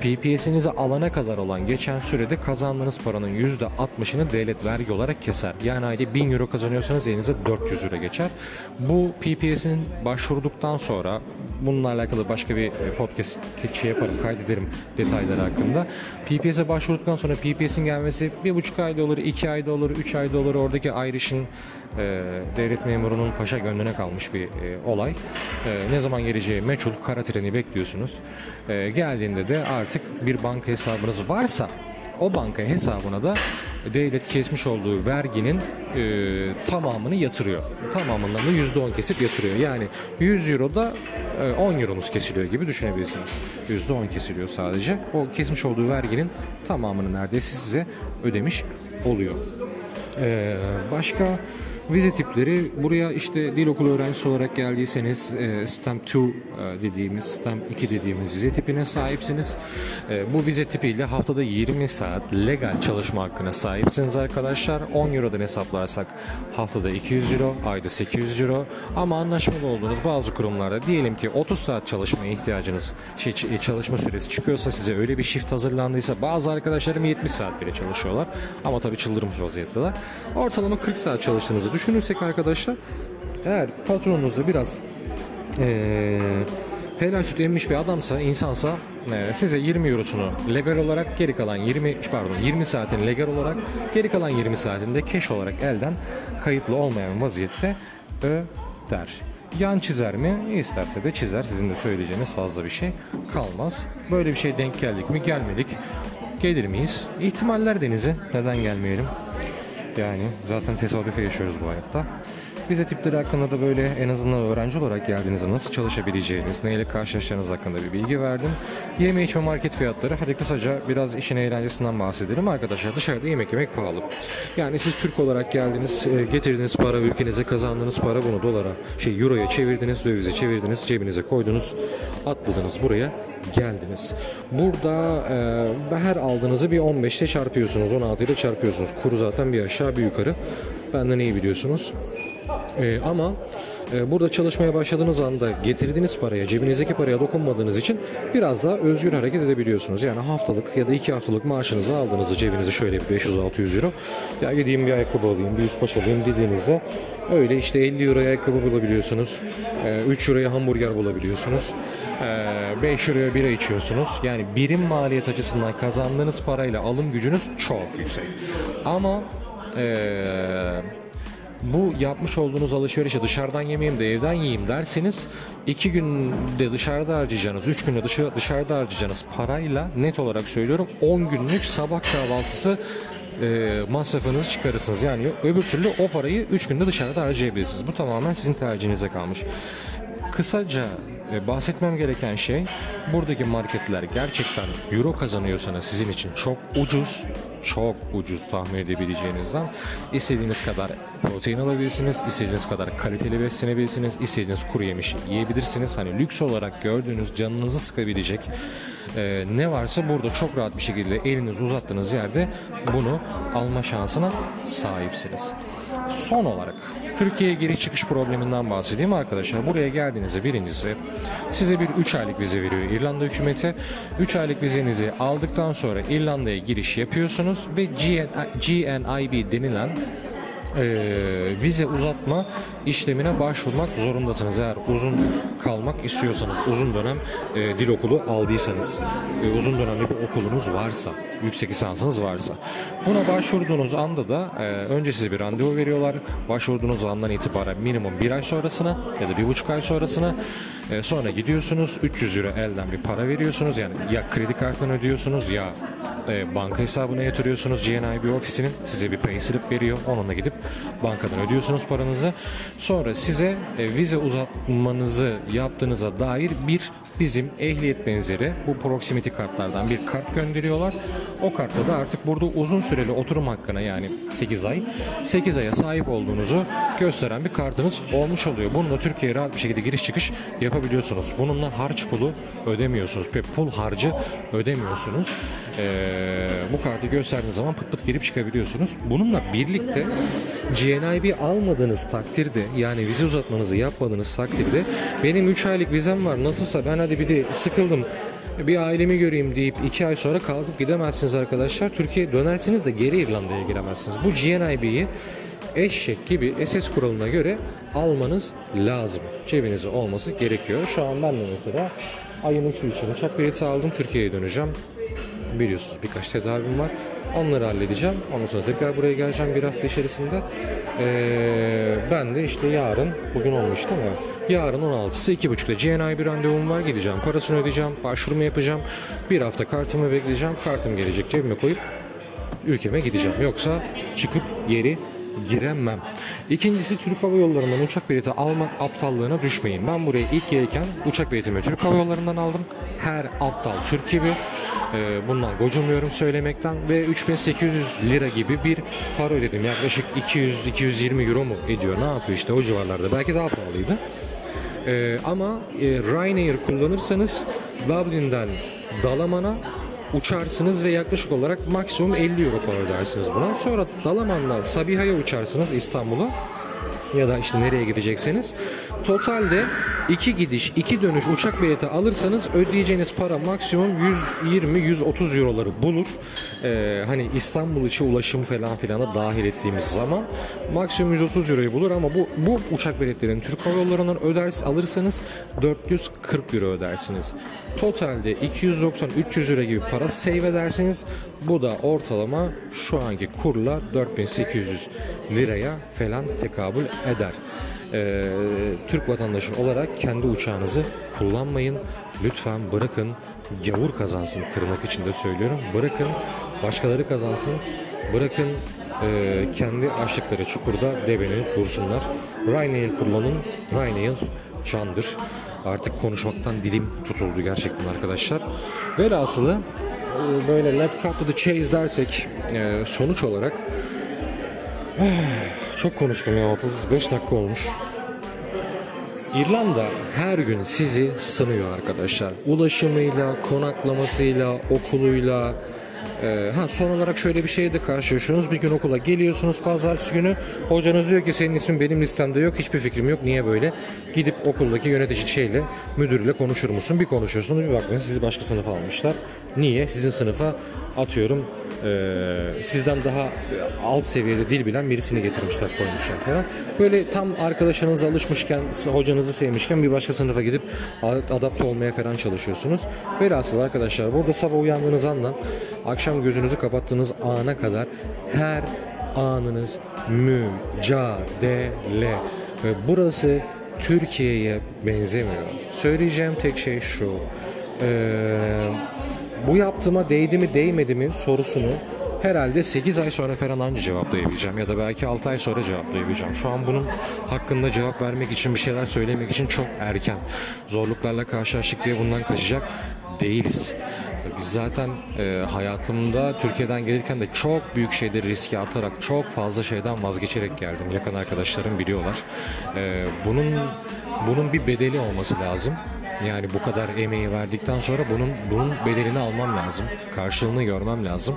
PPS'inizi alana kadar olan geçen sürede kazandığınız paranın %60'ını devlet vergi olarak keser. Yani ayda 1000 euro kazanıyorsanız elinize 400 euro geçer. Bu PPS'in başvurduktan sonra bununla alakalı başka bir podcast şey yaparım, kaydederim detayları hakkında. PPS'e başvurduktan sonra PPS'in gelmesi bir buçuk ayda olur, iki ayda olur, üç ayda olur. Oradaki Irish'in e, devlet memurunun paşa gönlüne kalmış bir e, olay. E, ne zaman geleceği meçhul, kara treni bekliyorsunuz. E, geldiğinde de artık bir banka hesabınız varsa o banka hesabına da devlet kesmiş olduğu verginin e, tamamını yatırıyor. Tamamından da %10 kesip yatırıyor. Yani 100 euroda e, 10 euromuz kesiliyor gibi düşünebilirsiniz. %10 kesiliyor sadece. O kesmiş olduğu verginin tamamını neredeyse size ödemiş oluyor. E, başka Vize tipleri buraya işte dil okulu öğrencisi olarak geldiyseniz e, STEM 2 e, dediğimiz, STEM 2 dediğimiz vize tipine sahipsiniz. E, bu vize tipiyle haftada 20 saat legal çalışma hakkına sahipsiniz arkadaşlar. 10 Euro'dan hesaplarsak haftada 200 Euro, ayda 800 Euro. Ama anlaşmalı olduğunuz bazı kurumlarda diyelim ki 30 saat çalışmaya ihtiyacınız, şey, çalışma süresi çıkıyorsa size öyle bir shift hazırlandıysa bazı arkadaşlarım 70 saat bile çalışıyorlar. Ama tabii çıldırmış vaziyetteler. Ortalama 40 saat çalıştığınızı düşünürsek arkadaşlar eğer patronunuzda biraz ee, helal süt emmiş bir adamsa, insansa e, size 20 eurosunu legal olarak geri kalan 20 pardon 20 saatin legal olarak geri kalan 20 saatinde cash olarak elden kayıtlı olmayan vaziyette öder. Yan çizer mi? İsterse de çizer. Sizin de söyleyeceğiniz fazla bir şey kalmaz. Böyle bir şey denk geldik mi? Gelmedik. Gelir miyiz? İhtimaller denizi. Neden gelmeyelim? Yani zaten tesadüfe yaşıyoruz bu hayatta. Vize tipleri hakkında da böyle en azından öğrenci olarak geldiğinizde nasıl çalışabileceğiniz, neyle karşılaşacağınız hakkında bir bilgi verdim. Yeme içme market fiyatları. Hadi kısaca biraz işin eğlencesinden bahsedelim. Arkadaşlar dışarıda yemek yemek pahalı. Yani siz Türk olarak geldiniz, e, getirdiğiniz para, ülkenize kazandığınız para bunu dolara, şey euroya çevirdiniz, dövize çevirdiniz, cebinize koydunuz, atladınız buraya, geldiniz. Burada e, her aldığınızı bir 15 ile çarpıyorsunuz, 16 ile çarpıyorsunuz. Kuru zaten bir aşağı bir yukarı. Benden iyi biliyorsunuz. Ee, ama e, burada çalışmaya başladığınız anda getirdiğiniz paraya, cebinizdeki paraya dokunmadığınız için biraz daha özgür hareket edebiliyorsunuz. Yani haftalık ya da iki haftalık maaşınızı aldığınızı cebinize şöyle bir 500-600 euro. Ya gideyim bir ayakkabı alayım, bir üst baş alayım dediğinizde öyle işte 50 euroya ayakkabı bulabiliyorsunuz. 3 euroya hamburger bulabiliyorsunuz. 5 euroya bira içiyorsunuz. Yani birim maliyet açısından kazandığınız parayla alım gücünüz çok yüksek. Ama eee bu yapmış olduğunuz alışverişe dışarıdan yemeyeyim de evden yiyeyim derseniz iki günde dışarıda harcayacağınız, üç günde dışarı, dışarıda harcayacağınız parayla net olarak söylüyorum 10 günlük sabah kahvaltısı e, masrafınızı çıkarırsınız. Yani öbür türlü o parayı 3 günde dışarıda harcayabilirsiniz. Bu tamamen sizin tercihinize kalmış. Kısaca bahsetmem gereken şey buradaki marketler gerçekten euro kazanıyorsanız sizin için çok ucuz çok ucuz tahmin edebileceğinizden istediğiniz kadar protein alabilirsiniz, istediğiniz kadar kaliteli beslenebilirsiniz, istediğiniz kuru yemiş yiyebilirsiniz. Hani lüks olarak gördüğünüz canınızı sıkabilecek e, ne varsa burada çok rahat bir şekilde elinizi uzattığınız yerde bunu alma şansına sahipsiniz. Son olarak Türkiye'ye giriş çıkış probleminden bahsedeyim arkadaşlar. Buraya geldiğinizde birincisi size bir 3 aylık vize veriyor İrlanda hükümeti. 3 aylık vizenizi aldıktan sonra İrlanda'ya giriş yapıyorsunuz ve GN, GNIB denilen e, vize uzatma işlemine başvurmak zorundasınız. Eğer uzun kalmak istiyorsanız, uzun dönem e, dil okulu aldıysanız, e, uzun dönemli bir okulunuz varsa, yüksek lisansınız varsa. Buna başvurduğunuz anda da e, önce size bir randevu veriyorlar. Başvurduğunuz andan itibaren minimum bir ay sonrasına ya da bir buçuk ay sonrasına e, sonra gidiyorsunuz 300 euro elden bir para veriyorsunuz. Yani ya kredi kartından ödüyorsunuz ya e, banka hesabına yatırıyorsunuz. GNIB ofisinin size bir payslip veriyor. Onunla gidip bankadan ödüyorsunuz paranızı. Sonra size e, vize uzatmanızı yaptığınıza dair bir bizim ehliyet benzeri bu proximity kartlardan bir kart gönderiyorlar. O kartta da artık burada uzun süreli oturum hakkına yani 8 ay 8 aya sahip olduğunuzu gösteren bir kartınız olmuş oluyor. Bununla Türkiye'ye rahat bir şekilde giriş çıkış yapabiliyorsunuz. Bununla harç pulu ödemiyorsunuz. Pul harcı ödemiyorsunuz. Ee, bu kartı gösterdiğiniz zaman pıt pıt girip çıkabiliyorsunuz. Bununla birlikte GNIB almadığınız takdirde yani vize uzatmanızı yapmadığınız takdirde benim 3 aylık vizem var nasılsa ben hadi bir de sıkıldım bir ailemi göreyim deyip 2 ay sonra kalkıp gidemezsiniz arkadaşlar. Türkiye'ye dönersiniz de geri İrlanda'ya giremezsiniz. Bu GNIB'yi eşek gibi SS kuralına göre almanız lazım. Cebinizde olması gerekiyor. Şu an ben de mesela ayın 3'ü için uçak bileti aldım. Türkiye'ye döneceğim. Biliyorsunuz birkaç tedavim var. Onları halledeceğim. Ondan sonra tekrar buraya geleceğim bir hafta içerisinde. Ee, ben de işte yarın, bugün olmuş değil mi? Yarın 16'sı 2.30'da GNI bir randevum var. Gideceğim, parasını ödeyeceğim, başvurumu yapacağım. Bir hafta kartımı bekleyeceğim. Kartım gelecek cebime koyup ülkeme gideceğim. Yoksa çıkıp geri giremem. İkincisi Türk Hava Yolları'ndan uçak bileti almak aptallığına düşmeyin. Ben buraya ilk gelirken uçak biletimi Türk Hava Yolları'ndan aldım. Her aptal Türk gibi. Ee, bundan gocunmuyorum söylemekten ve 3800 lira gibi bir para ödedim. Yaklaşık 200-220 euro mu ediyor? Ne yapıyor işte o civarlarda. Belki daha pahalıydı. Ee, ama e, Ryanair kullanırsanız Dublin'den Dalaman'a uçarsınız ve yaklaşık olarak maksimum 50 euro para ödersiniz buna. Sonra Dalaman'dan Sabiha'ya uçarsınız İstanbul'a ya da işte nereye gidecekseniz. Totalde iki gidiş, iki dönüş uçak bileti alırsanız ödeyeceğiniz para maksimum 120-130 euroları bulur. Ee, hani İstanbul içi ulaşım falan filana dahil ettiğimiz zaman maksimum 130 euroyu bulur ama bu bu uçak biletlerini Türk Hava Yolları'ndan öder alırsanız 440 euro ödersiniz. Totalde 290-300 euro gibi para save edersiniz. Bu da ortalama şu anki kurla 4800 liraya falan tekabül eder. Ee, Türk vatandaşı olarak kendi uçağınızı kullanmayın. Lütfen bırakın gavur kazansın tırnak içinde söylüyorum. Bırakın başkaları kazansın. Bırakın e, kendi açtıkları çukurda debelenip dursunlar. Ryanair kullanın. Ryanair candır. Artık konuşmaktan dilim tutuldu gerçekten arkadaşlar. Velhasılı e, böyle let cut to the chase dersek e, sonuç olarak çok konuştum ya 35 dakika olmuş. İrlanda her gün sizi sınıyor arkadaşlar. Ulaşımıyla, konaklamasıyla, okuluyla. Ee, ha son olarak şöyle bir şeyle de karşılaşıyorsunuz. Bir gün okula geliyorsunuz pazartesi günü. Hocanız diyor ki senin ismin benim listemde yok. Hiçbir fikrim yok. Niye böyle? Gidip okuldaki yönetici şeyle, müdürle konuşur musun? Bir konuşuyorsunuz. Bir bakmayın sizi başka sınıfa almışlar. Niye? Sizin sınıfa atıyorum ee, sizden daha alt seviyede dil bilen birisini getirmişler koymuşlar falan. Böyle tam arkadaşınıza alışmışken, hocanızı sevmişken bir başka sınıfa gidip adapte olmaya falan çalışıyorsunuz. Velhasıl arkadaşlar burada sabah uyandığınız andan akşam gözünüzü kapattığınız ana kadar her anınız mücadele ve burası Türkiye'ye benzemiyor. Söyleyeceğim tek şey şu. Eee bu yaptığıma değdi mi değmedi mi sorusunu herhalde 8 ay sonra falan anca cevaplayabileceğim ya da belki 6 ay sonra cevaplayabileceğim. Şu an bunun hakkında cevap vermek için bir şeyler söylemek için çok erken. Zorluklarla karşılaştık diye bundan kaçacak değiliz. Biz zaten e, hayatımda Türkiye'den gelirken de çok büyük şeyleri riske atarak çok fazla şeyden vazgeçerek geldim. Yakın arkadaşlarım biliyorlar. E, bunun bunun bir bedeli olması lazım. Yani bu kadar emeği verdikten sonra bunun bunun bedelini almam lazım. Karşılığını görmem lazım.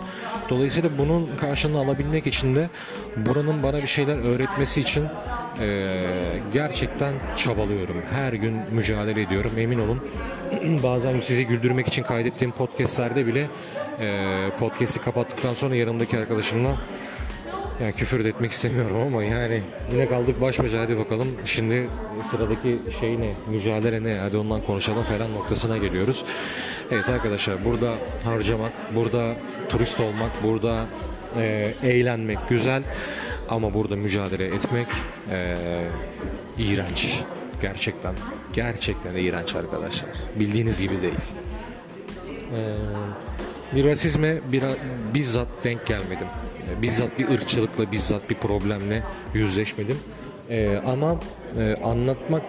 Dolayısıyla bunun karşılığını alabilmek için de buranın bana bir şeyler öğretmesi için e, gerçekten çabalıyorum. Her gün mücadele ediyorum. Emin olun bazen sizi güldürmek için kaydettiğim podcastlerde bile e, podcast'i kapattıktan sonra yanımdaki arkadaşımla yani küfür de etmek istemiyorum ama yani yine kaldık baş başa hadi bakalım. Şimdi sıradaki şey ne? Mücadele ne? Hadi ondan konuşalım falan noktasına geliyoruz. Evet arkadaşlar burada harcamak, burada turist olmak, burada e, eğlenmek güzel. Ama burada mücadele etmek e, iğrenç. Gerçekten. Gerçekten iğrenç arkadaşlar. Bildiğiniz gibi değil. Eee bir rasizme bir, bizzat denk gelmedim. Bizzat bir ırkçılıkla, bizzat bir problemle yüzleşmedim. Ee, ama e, anlatmak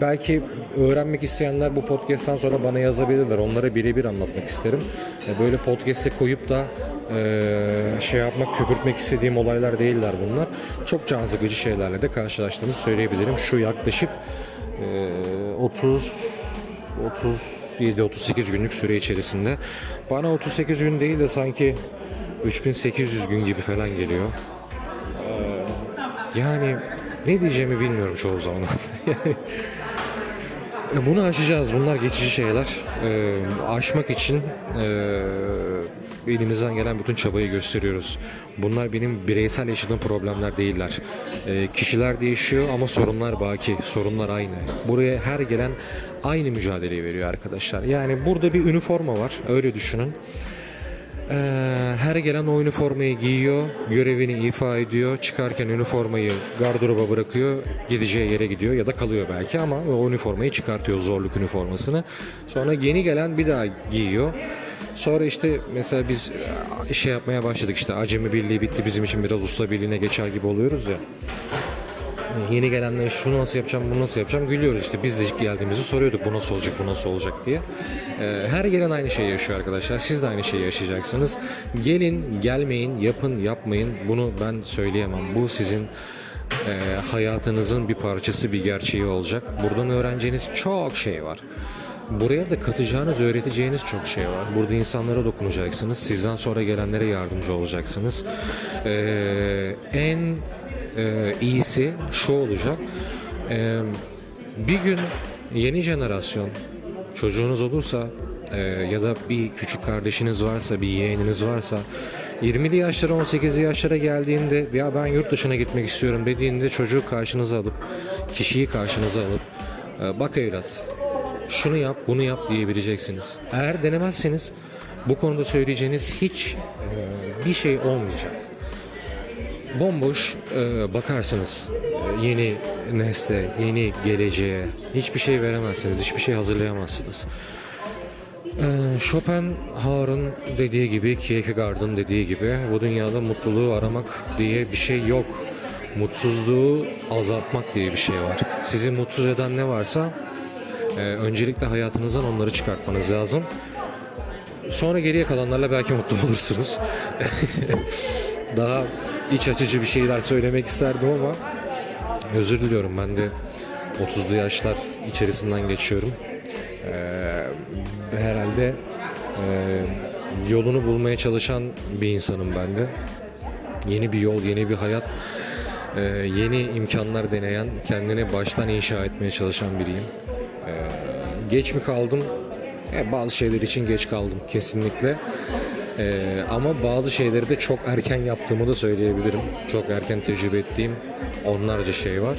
belki öğrenmek isteyenler bu podcast'tan sonra bana yazabilirler. Onlara birebir anlatmak isterim. E, böyle podcast'e koyup da e, şey yapmak, köpürtmek istediğim olaylar değiller bunlar. Çok can sıkıcı şeylerle de karşılaştığımı söyleyebilirim. Şu yaklaşık e, 30 37-38 günlük süre içerisinde. Bana 38 gün değil de sanki 3800 gün gibi falan geliyor. Ee, yani ne diyeceğimi bilmiyorum çoğu zaman. E, bunu aşacağız. Bunlar geçici şeyler. Ee, aşmak için e, elimizden gelen bütün çabayı gösteriyoruz. Bunlar benim bireysel yaşadığım problemler değiller. E, kişiler değişiyor ama sorunlar baki. Sorunlar aynı. Buraya her gelen aynı mücadeleyi veriyor arkadaşlar. Yani burada bir üniforma var. Öyle düşünün. Ee, her gelen o üniformayı giyiyor, görevini ifa ediyor, çıkarken üniformayı gardıroba bırakıyor, gideceği yere gidiyor ya da kalıyor belki ama o üniformayı çıkartıyor zorluk üniformasını. Sonra yeni gelen bir daha giyiyor. Sonra işte mesela biz şey yapmaya başladık işte acemi birliği bitti bizim için biraz usta birliğine geçer gibi oluyoruz ya. Yeni gelenler şunu nasıl yapacağım, bunu nasıl yapacağım gülüyoruz işte. Biz de ilk geldiğimizi soruyorduk bu nasıl olacak, bu nasıl olacak diye. Ee, her gelen aynı şeyi yaşıyor arkadaşlar. Siz de aynı şeyi yaşayacaksınız. Gelin, gelmeyin, yapın, yapmayın. Bunu ben söyleyemem. Bu sizin e, hayatınızın bir parçası, bir gerçeği olacak. Buradan öğreneceğiniz çok şey var. Buraya da katacağınız, öğreteceğiniz çok şey var. Burada insanlara dokunacaksınız. Sizden sonra gelenlere yardımcı olacaksınız. Ee, en e, iyisi şu olacak. E, bir gün yeni jenerasyon çocuğunuz olursa e, ya da bir küçük kardeşiniz varsa, bir yeğeniniz varsa 20'li yaşlara 18'li yaşlara geldiğinde ya ben yurt dışına gitmek istiyorum dediğinde çocuğu karşınıza alıp kişiyi karşınıza alıp e, bak evlat şunu yap bunu yap diyebileceksiniz. Eğer denemezseniz bu konuda söyleyeceğiniz hiç e, bir şey olmayacak bomboş e, bakarsınız e, yeni nesle, yeni geleceğe hiçbir şey veremezsiniz, hiçbir şey hazırlayamazsınız. E, Schopenhauer'ın dediği gibi, Kierkegaard'ın dediği gibi bu dünyada mutluluğu aramak diye bir şey yok. mutsuzluğu azaltmak diye bir şey var. Sizi mutsuz eden ne varsa e, öncelikle hayatınızdan onları çıkartmanız lazım. Sonra geriye kalanlarla belki mutlu olursunuz. Daha iç açıcı bir şeyler söylemek isterdim ama özür diliyorum ben de 30'lu yaşlar içerisinden geçiyorum. Ee, herhalde e, yolunu bulmaya çalışan bir insanım ben de. Yeni bir yol, yeni bir hayat, e, yeni imkanlar deneyen, kendini baştan inşa etmeye çalışan biriyim. Ee, geç mi kaldım? E, bazı şeyler için geç kaldım kesinlikle. Ee, ama bazı şeyleri de çok erken yaptığımı da söyleyebilirim. Çok erken tecrübe ettiğim onlarca şey var.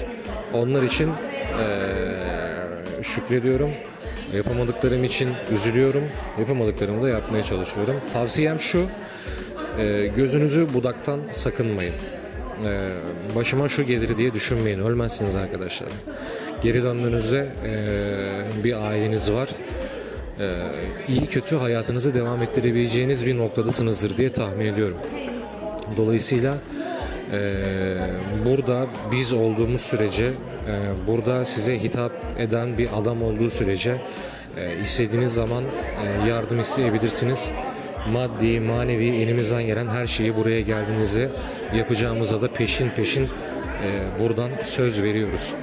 Onlar için ee, şükrediyorum. Yapamadıklarım için üzülüyorum. Yapamadıklarımı da yapmaya çalışıyorum. Tavsiyem şu. ee, gözünüzü budaktan sakınmayın. Ee, başıma şu gelir diye düşünmeyin. Ölmezsiniz arkadaşlar. Geri döndüğünüzde ee, bir aileniz var. Ee, iyi kötü hayatınızı devam ettirebileceğiniz bir noktadasınızdır diye tahmin ediyorum. Dolayısıyla e, burada biz olduğumuz sürece, e, burada size hitap eden bir adam olduğu sürece e, istediğiniz zaman yardım isteyebilirsiniz. Maddi, manevi elimizden gelen her şeyi buraya geldiğinizde yapacağımıza da peşin peşin buradan söz veriyoruz.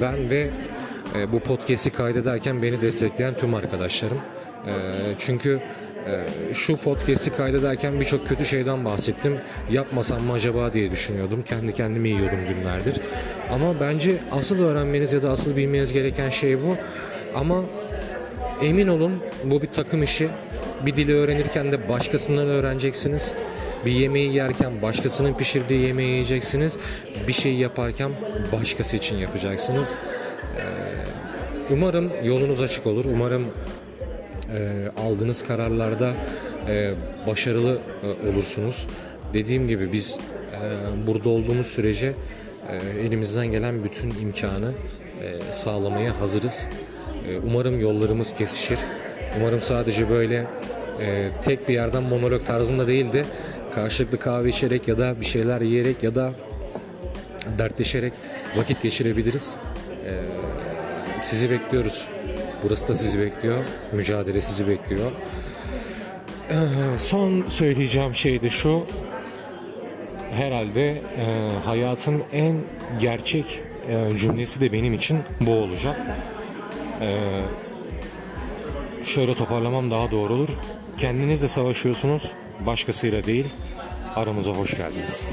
Ben ve e, bu podcast'i kaydederken beni destekleyen tüm arkadaşlarım. E, çünkü şu podcast'i kaydederken birçok kötü şeyden bahsettim. Yapmasam mı acaba diye düşünüyordum. Kendi kendime yiyordum günlerdir. Ama bence asıl öğrenmeniz ya da asıl bilmeniz gereken şey bu. Ama emin olun bu bir takım işi. Bir dili öğrenirken de başkasından öğreneceksiniz. Bir yemeği yerken başkasının pişirdiği yemeği yiyeceksiniz. Bir şey yaparken başkası için yapacaksınız. Umarım yolunuz açık olur. Umarım e, aldığınız kararlarda e, başarılı e, olursunuz. Dediğim gibi biz e, burada olduğumuz sürece e, elimizden gelen bütün imkanı e, sağlamaya hazırız. E, umarım yollarımız kesişir. Umarım sadece böyle e, tek bir yerden monolog tarzında değil de karşılıklı kahve içerek ya da bir şeyler yiyerek ya da dertleşerek vakit geçirebiliriz. Sizi bekliyoruz. Burası da sizi bekliyor. Mücadele sizi bekliyor. Ee, son söyleyeceğim şey de şu. Herhalde e, hayatın en gerçek e, cümlesi de benim için bu olacak. E, şöyle toparlamam daha doğru olur. Kendinizle savaşıyorsunuz, başkasıyla değil. Aramıza hoş geldiniz.